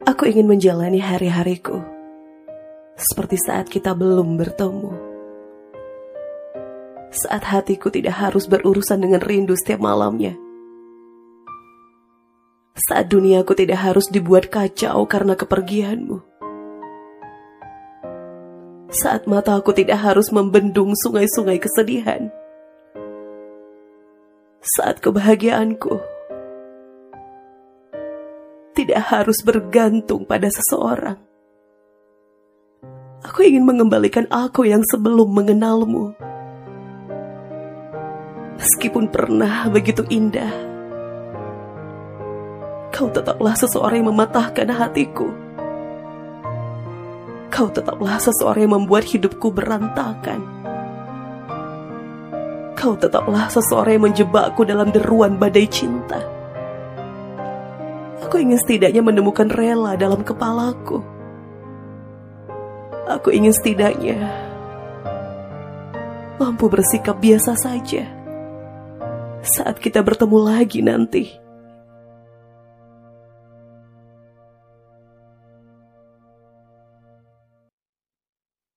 Aku ingin menjalani hari-hariku seperti saat kita belum bertemu. Saat hatiku tidak harus berurusan dengan rindu setiap malamnya. Saat duniaku tidak harus dibuat kacau karena kepergianmu. Saat mataku tidak harus membendung sungai-sungai kesedihan. Saat kebahagiaanku tidak harus bergantung pada seseorang. Aku ingin mengembalikan aku yang sebelum mengenalmu. Meskipun pernah begitu indah, kau tetaplah seseorang yang mematahkan hatiku. Kau tetaplah seseorang yang membuat hidupku berantakan. Kau tetaplah seseorang yang menjebakku dalam deruan badai cinta. Aku ingin setidaknya menemukan rela dalam kepalaku. Aku ingin setidaknya mampu bersikap biasa saja saat kita bertemu lagi nanti.